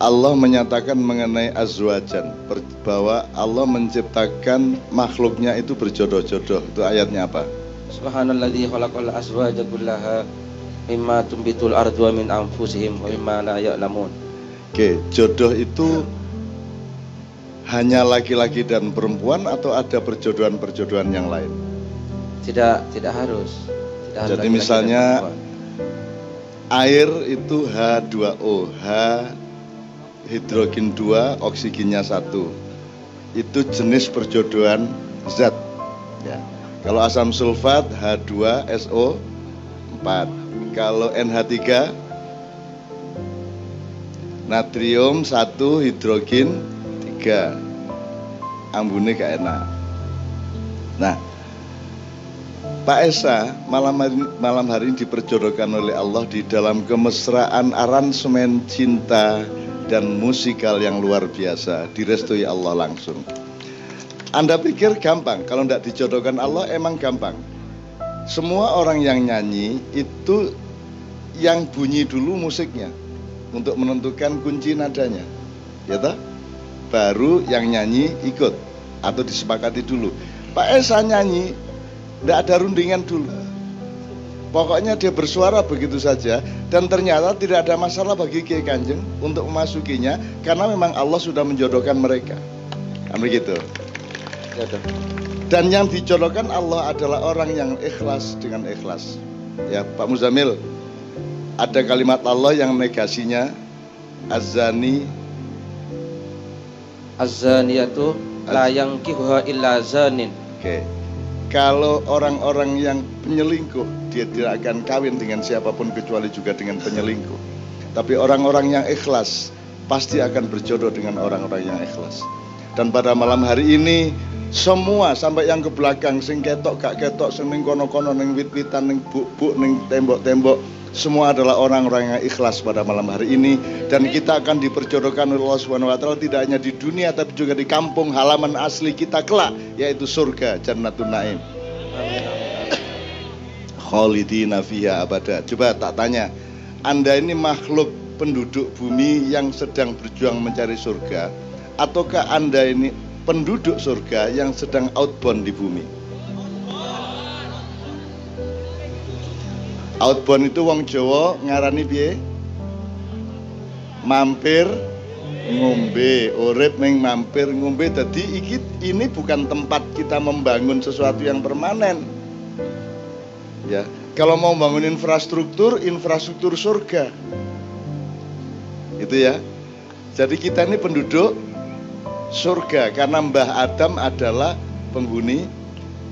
Allah menyatakan mengenai azwajan bahwa Allah menciptakan makhluknya itu berjodoh-jodoh. Itu ayatnya apa? Subhanalladzi khalaqal azwaja kullaha mimma tumbitul ardu min anfusihim wa mimma la ya'lamun. Oke, jodoh itu hanya laki-laki dan perempuan atau ada perjodohan-perjodohan yang lain? Tidak, tidak harus. Tidak Jadi harus misalnya air itu H2O, H hidrogen 2, oksigennya 1. Itu jenis perjodohan zat. Ya. Kalau asam sulfat H2SO 4. Kalau NH3 natrium 1 hidrogen 3. Ambune gak enak. Nah, Pak Esa malam hari, malam hari ini diperjodohkan oleh Allah di dalam kemesraan aransemen cinta dan musikal yang luar biasa direstui Allah langsung. Anda pikir gampang, kalau tidak dijodohkan Allah emang gampang. Semua orang yang nyanyi itu yang bunyi dulu musiknya untuk menentukan kunci nadanya. Ya toh? Baru yang nyanyi ikut atau disepakati dulu. Pak Esa nyanyi, tidak ada rundingan dulu Pokoknya dia bersuara begitu saja dan ternyata tidak ada masalah bagi Kiai Kanjeng untuk memasukinya karena memang Allah sudah menjodohkan mereka. Kan begitu. Ya, dan yang dijodohkan Allah adalah orang yang ikhlas dengan ikhlas. Ya, Pak Muzamil, ada kalimat Allah yang negasinya azani azaniyatu la yang kihuha illa zanin. Oke. Okay. Kalau orang-orang yang penyelingkuh dia tidak akan kawin dengan siapa pun kecuali juga dengan penyelingkuh. Tapi orang-orang yang ikhlas pasti akan berjodoh dengan orang-orang yang ikhlas. Dan pada malam hari ini semua sampai yang ke belakang sing ketok gak ketok sing kono-kono ning wit-witan ning buk-buk ning tembok-tembok semua adalah orang-orang yang ikhlas pada malam hari ini dan kita akan diperjodohkan oleh Allah Subhanahu wa taala tidak hanya di dunia tapi juga di kampung halaman asli kita kelak yaitu surga Jannatun Naim. Khalidina fiha abada. Coba tak tanya, Anda ini makhluk penduduk bumi yang sedang berjuang mencari surga ataukah Anda ini penduduk surga yang sedang outbound di bumi? Outbound itu wong Jawa ngarani piye? Mampir ngombe, urip ning mampir ngombe. Jadi ini bukan tempat kita membangun sesuatu yang permanen Ya, kalau mau bangun infrastruktur, infrastruktur surga. Itu ya. Jadi kita ini penduduk surga karena Mbah Adam adalah penghuni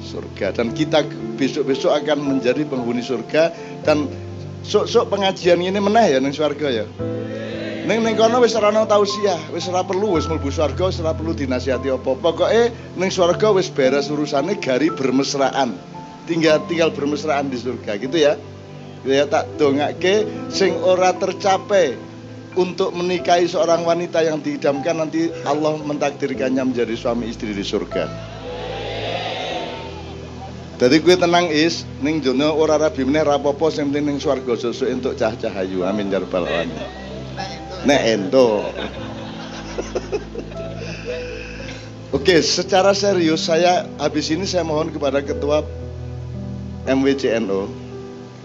surga dan kita besok-besok akan menjadi penghuni surga dan sok-sok pengajian ini meneh ya ning surga ya. Ning ning kono wis ora ono tausiah, wis ora perlu wis mlebu surga, wis ora perlu dinasihati apa. Pokoke ning surga wis beres urusane gari bermesraan tinggal tinggal bermesraan di surga gitu ya ya tak dongake sing ora tercapai untuk menikahi seorang wanita yang diidamkan nanti Allah mentakdirkannya menjadi suami istri di surga. Jadi gue tenang is, ning jono ora rabi meneh rapopo sing penting ning swarga sesuk entuk cah cahayu. Amin ya rabbal alamin. Nek ento. Oke, secara serius saya habis ini saya mohon kepada ketua MWCNO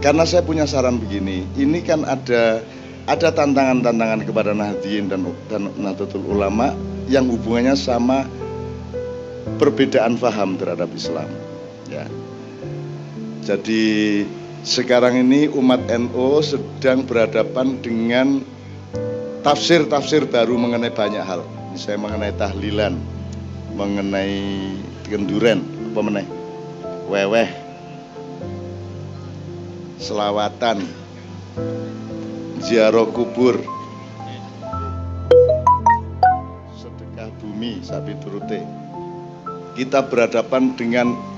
karena saya punya saran begini ini kan ada ada tantangan-tantangan kepada Nahdien dan dan Nahdlatul Ulama yang hubungannya sama perbedaan faham terhadap Islam ya jadi sekarang ini umat NU sedang berhadapan dengan tafsir-tafsir baru mengenai banyak hal. Misalnya mengenai tahlilan mengenai kenduren apa meneh? Weweh selawatan, ziarah kubur, sedekah bumi, sapi turute. Kita berhadapan dengan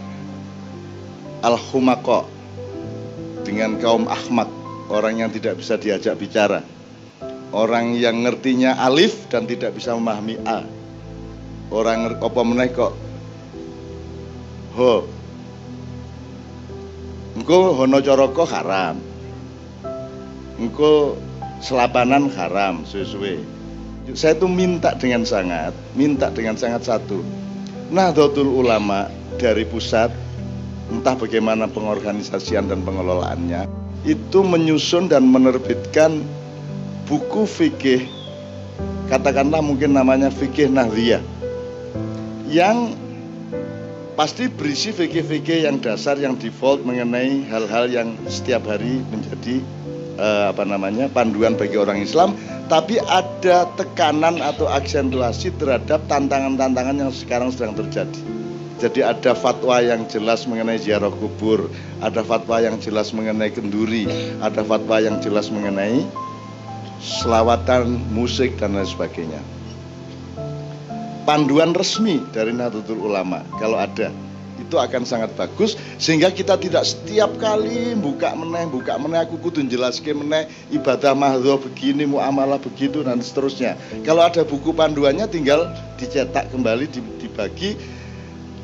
al-humako, dengan kaum ahmad, orang yang tidak bisa diajak bicara. Orang yang ngertinya alif dan tidak bisa memahami a. Orang apa meneh kok ho engko hono coroko haram engko selapanan haram suwe-suwe saya itu minta dengan sangat, minta dengan sangat satu. Nahdlatul Ulama dari pusat, entah bagaimana pengorganisasian dan pengelolaannya, itu menyusun dan menerbitkan buku fikih, katakanlah mungkin namanya fikih Nahdliyah, yang pasti berisi fikih-fikih yang dasar yang default mengenai hal-hal yang setiap hari menjadi uh, apa namanya panduan bagi orang Islam tapi ada tekanan atau aksentuasi terhadap tantangan-tantangan yang sekarang sedang terjadi. Jadi ada fatwa yang jelas mengenai ziarah kubur, ada fatwa yang jelas mengenai kenduri, ada fatwa yang jelas mengenai selawatan, musik dan lain sebagainya. Panduan resmi dari Nahdlatul Ulama kalau ada itu akan sangat bagus sehingga kita tidak setiap kali buka meneh buka meneh aku kudu jelaskan meneh ibadah mahdoh begini muamalah begitu dan seterusnya kalau ada buku panduannya tinggal dicetak kembali dibagi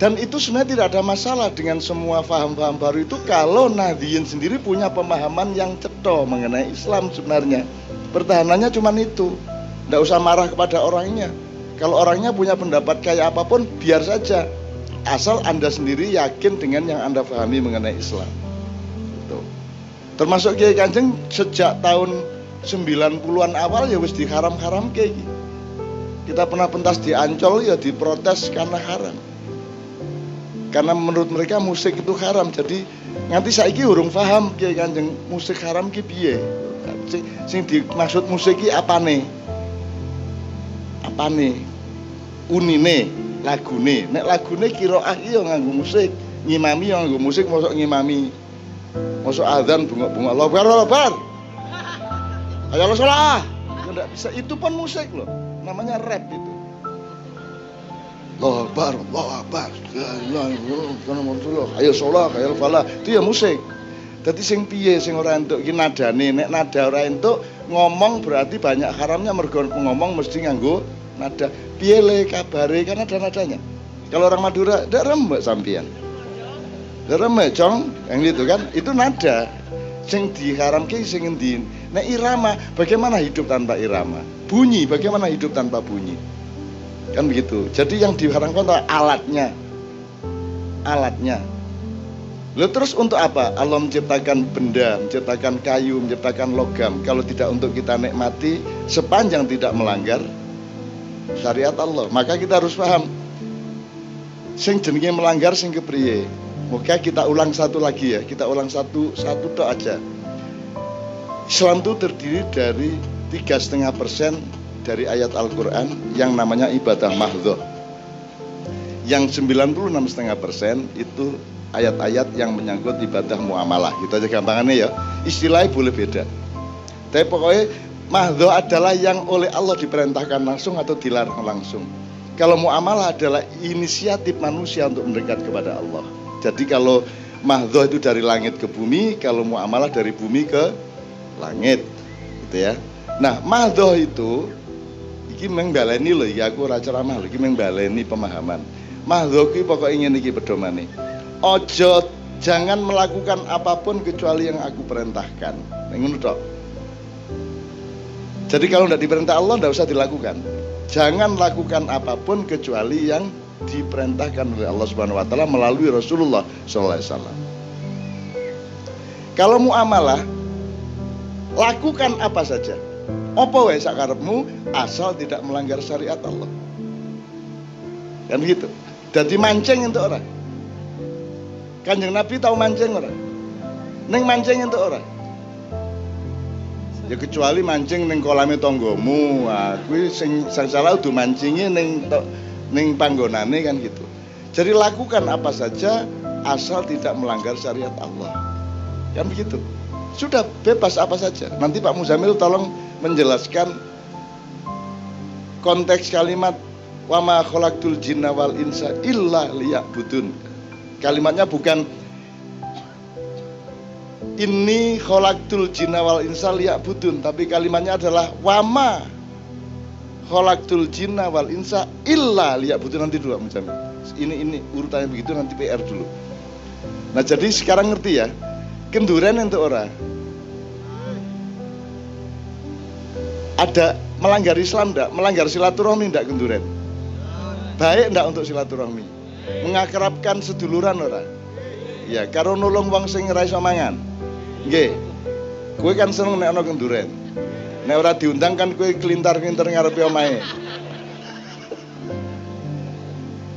dan itu sebenarnya tidak ada masalah dengan semua faham-faham baru itu kalau Nahdiyin sendiri punya pemahaman yang ceto mengenai Islam sebenarnya pertahanannya cuma itu tidak usah marah kepada orangnya kalau orangnya punya pendapat kayak apa pun biar saja asal Anda sendiri yakin dengan yang Anda pahami mengenai Islam. Itu. Termasuk Kiai Kanjeng sejak tahun 90-an awal ya wis diharam-haram kayak gitu. Kita pernah pentas di Ancol ya diprotes karena haram. Karena menurut mereka musik itu haram. Jadi nganti saiki urung paham Kiai Kanjeng musik haram ki piye. Sing, sing dimaksud musik ki apane? Apane? Unine lagune nek lagune kiroah iya nganggo musik ngimami yang nganggo musik mosok ngimami mosok adzan bunga-bunga Allah Akbar ayo lo salah enggak bisa itu pun musik loh namanya rap itu Allah Akbar Allah Akbar. Ayo sholat ayo falah. Itu ya musik. Jadi sing piye sing ora entuk iki nadane? Nek nada ora entuk ngomong berarti banyak haramnya. Mergo ngomong mesti nganggo nada. Piye le kabare? Kan ada nadanya. Kalau orang Madura tidak remek sampian tidak remek cong. Yang itu kan itu nada. Sing diharamke sing ngendi nek irama bagaimana hidup tanpa irama? Bunyi bagaimana hidup tanpa bunyi kan begitu jadi yang diharamkan adalah alatnya alatnya Lalu terus untuk apa? Allah menciptakan benda, menciptakan kayu, menciptakan logam. Kalau tidak untuk kita nikmati, sepanjang tidak melanggar syariat Allah. Maka kita harus paham sing jenenge melanggar sing kepriye. Moga kita ulang satu lagi ya. Kita ulang satu satu tok aja. Islam itu terdiri dari tiga setengah persen dari ayat Al-Quran yang namanya ibadah mahdoh. Yang 96 setengah persen itu ayat-ayat yang menyangkut ibadah muamalah. Gitu aja gampangannya ya. Istilahnya boleh beda. Tapi pokoknya Mahdo adalah yang oleh Allah diperintahkan langsung atau dilarang langsung. Kalau muamalah adalah inisiatif manusia untuk mendekat kepada Allah. Jadi kalau mahdo itu dari langit ke bumi, kalau muamalah dari bumi ke langit, gitu ya. Nah, mahdo itu iki mengbaleni loh, ya aku ora ceramah lho, iki mengbaleni pemahaman. Mahdo ki pokoknya ingin iki pedomane. Ojo jangan melakukan apa pun kecuali yang aku perintahkan. Ngono tok. Jadi kalau tidak diperintah Allah tidak usah dilakukan. Jangan lakukan apa pun kecuali yang diperintahkan oleh Allah Subhanahu wa taala melalui Rasulullah sallallahu alaihi wasallam. Kalau muamalah lakukan apa saja. Apa wae sakarepmu asal tidak melanggar syariat Allah. Kan gitu. Jadi mancing untuk orang. Kanjeng Nabi tahu mancing orang. Neng mancing untuk orang ya kecuali mancing neng kolame tonggomu nah, kuwi sing salah udah mancingi neng neng panggonane kan gitu jadi lakukan apa saja asal tidak melanggar syariat Allah kan begitu sudah bebas apa saja. Nanti Pak Muzamil tolong menjelaskan konteks kalimat wama khalaqtul jinna wal insa illa liya'budun. Kalimatnya bukan ini kholaktul jinna wal insa budun tapi kalimatnya adalah wama kholaktul jinna wal insa illa budun nanti dulu macam ini ini urutannya begitu nanti PR dulu. Nah jadi sekarang ngerti ya kenduren untuk orang ada melanggar Islam enggak? Melanggar silaturahmi enggak kenduren? Baik enggak untuk silaturahmi? Mengakrabkan seduluran orang. Ya, karo nolong wong sing ora iso mangan. Nggih. Kowe kan seneng nek ana kenduren. Nek ora diundang kan kowe kelintar-kelintar ngarepe omahe.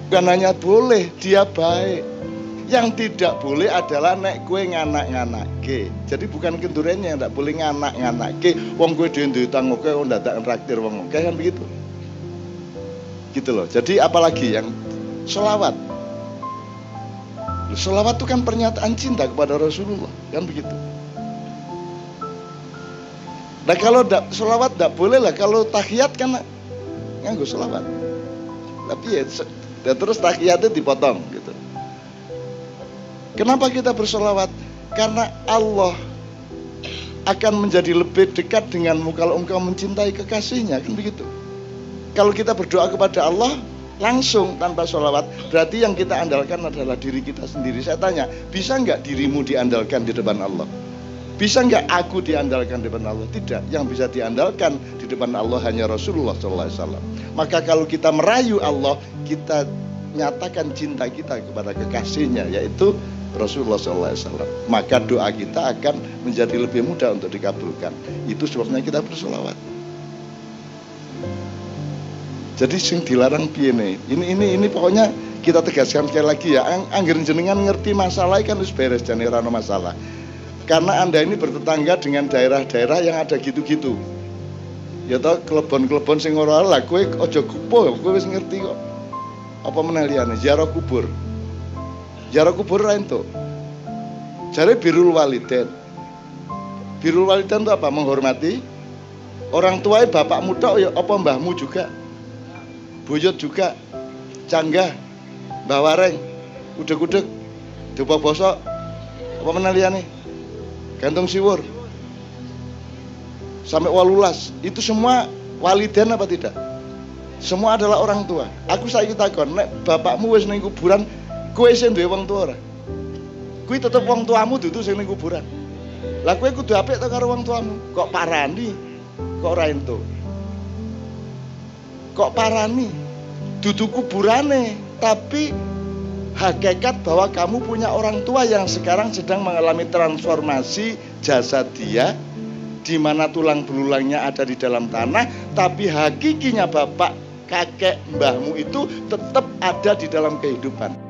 Bukan hanya boleh, dia baik. Yang tidak boleh adalah nek kue nganak-nganak ke. Jadi bukan kendurennya yang tidak boleh nganak-nganak ke. Wong kue utang oke, wong datang traktir wong oke kan begitu. Gitu loh. Jadi apalagi yang selawat. Selawat itu kan pernyataan cinta kepada Rasulullah kan begitu. Nah kalau da, selawat tidak boleh lah kalau tahiyat kan nganggo selawat. Tapi ya, ya terus tahiyatnya dipotong gitu. Kenapa kita bersolawat? Karena Allah akan menjadi lebih dekat denganmu kalau engkau mencintai kekasihnya kan begitu. Kalau kita berdoa kepada Allah langsung tanpa sholawat berarti yang kita andalkan adalah diri kita sendiri. Saya tanya, bisa nggak dirimu diandalkan di depan Allah? Bisa nggak aku diandalkan di depan Allah? Tidak. Yang bisa diandalkan di depan Allah hanya Rasulullah SAW. Maka kalau kita merayu Allah, kita nyatakan cinta kita kepada kekasihnya, yaitu Rasulullah SAW. Maka doa kita akan menjadi lebih mudah untuk dikabulkan. Itu sebabnya kita bersolawat. Jadi sing dilarang piye Ini ini ini pokoknya kita tegaskan sekali lagi ya. Angger jenengan ngerti masalah kan harus beres jane masalah. Karena Anda ini bertetangga dengan daerah-daerah yang ada gitu-gitu. Ya toh klebon-klebon sing ora lah kowe aja kupo, kowe wis ngerti kok. Apa meneh liyane ziarah kubur. Ziarah kubur ra entuk. Jare birul waliden. Birul waliden itu apa? Menghormati orang tua bapakmu tok ya apa mbahmu juga. Buyut juga. Canggah, Mbah Wareng, udeg-udeg, Dupa bosok, apa meneh liyane? gantung siwur sampai walulas itu semua waliden apa tidak semua adalah orang tua aku saya takon nek bapakmu wis ning kuburan kowe sing duwe wong tua ora? Kuwi tetep wong tuamu dudu sing ning kuburan. Lah kowe kudu apik to karo wong tuamu? Kok parani kok ora ento kok parani dudu kuburane tapi hakikat bahwa kamu punya orang tua yang sekarang sedang mengalami transformasi jasad dia di mana tulang belulangnya ada di dalam tanah tapi hakikinya bapak kakek mbahmu itu tetap ada di dalam kehidupan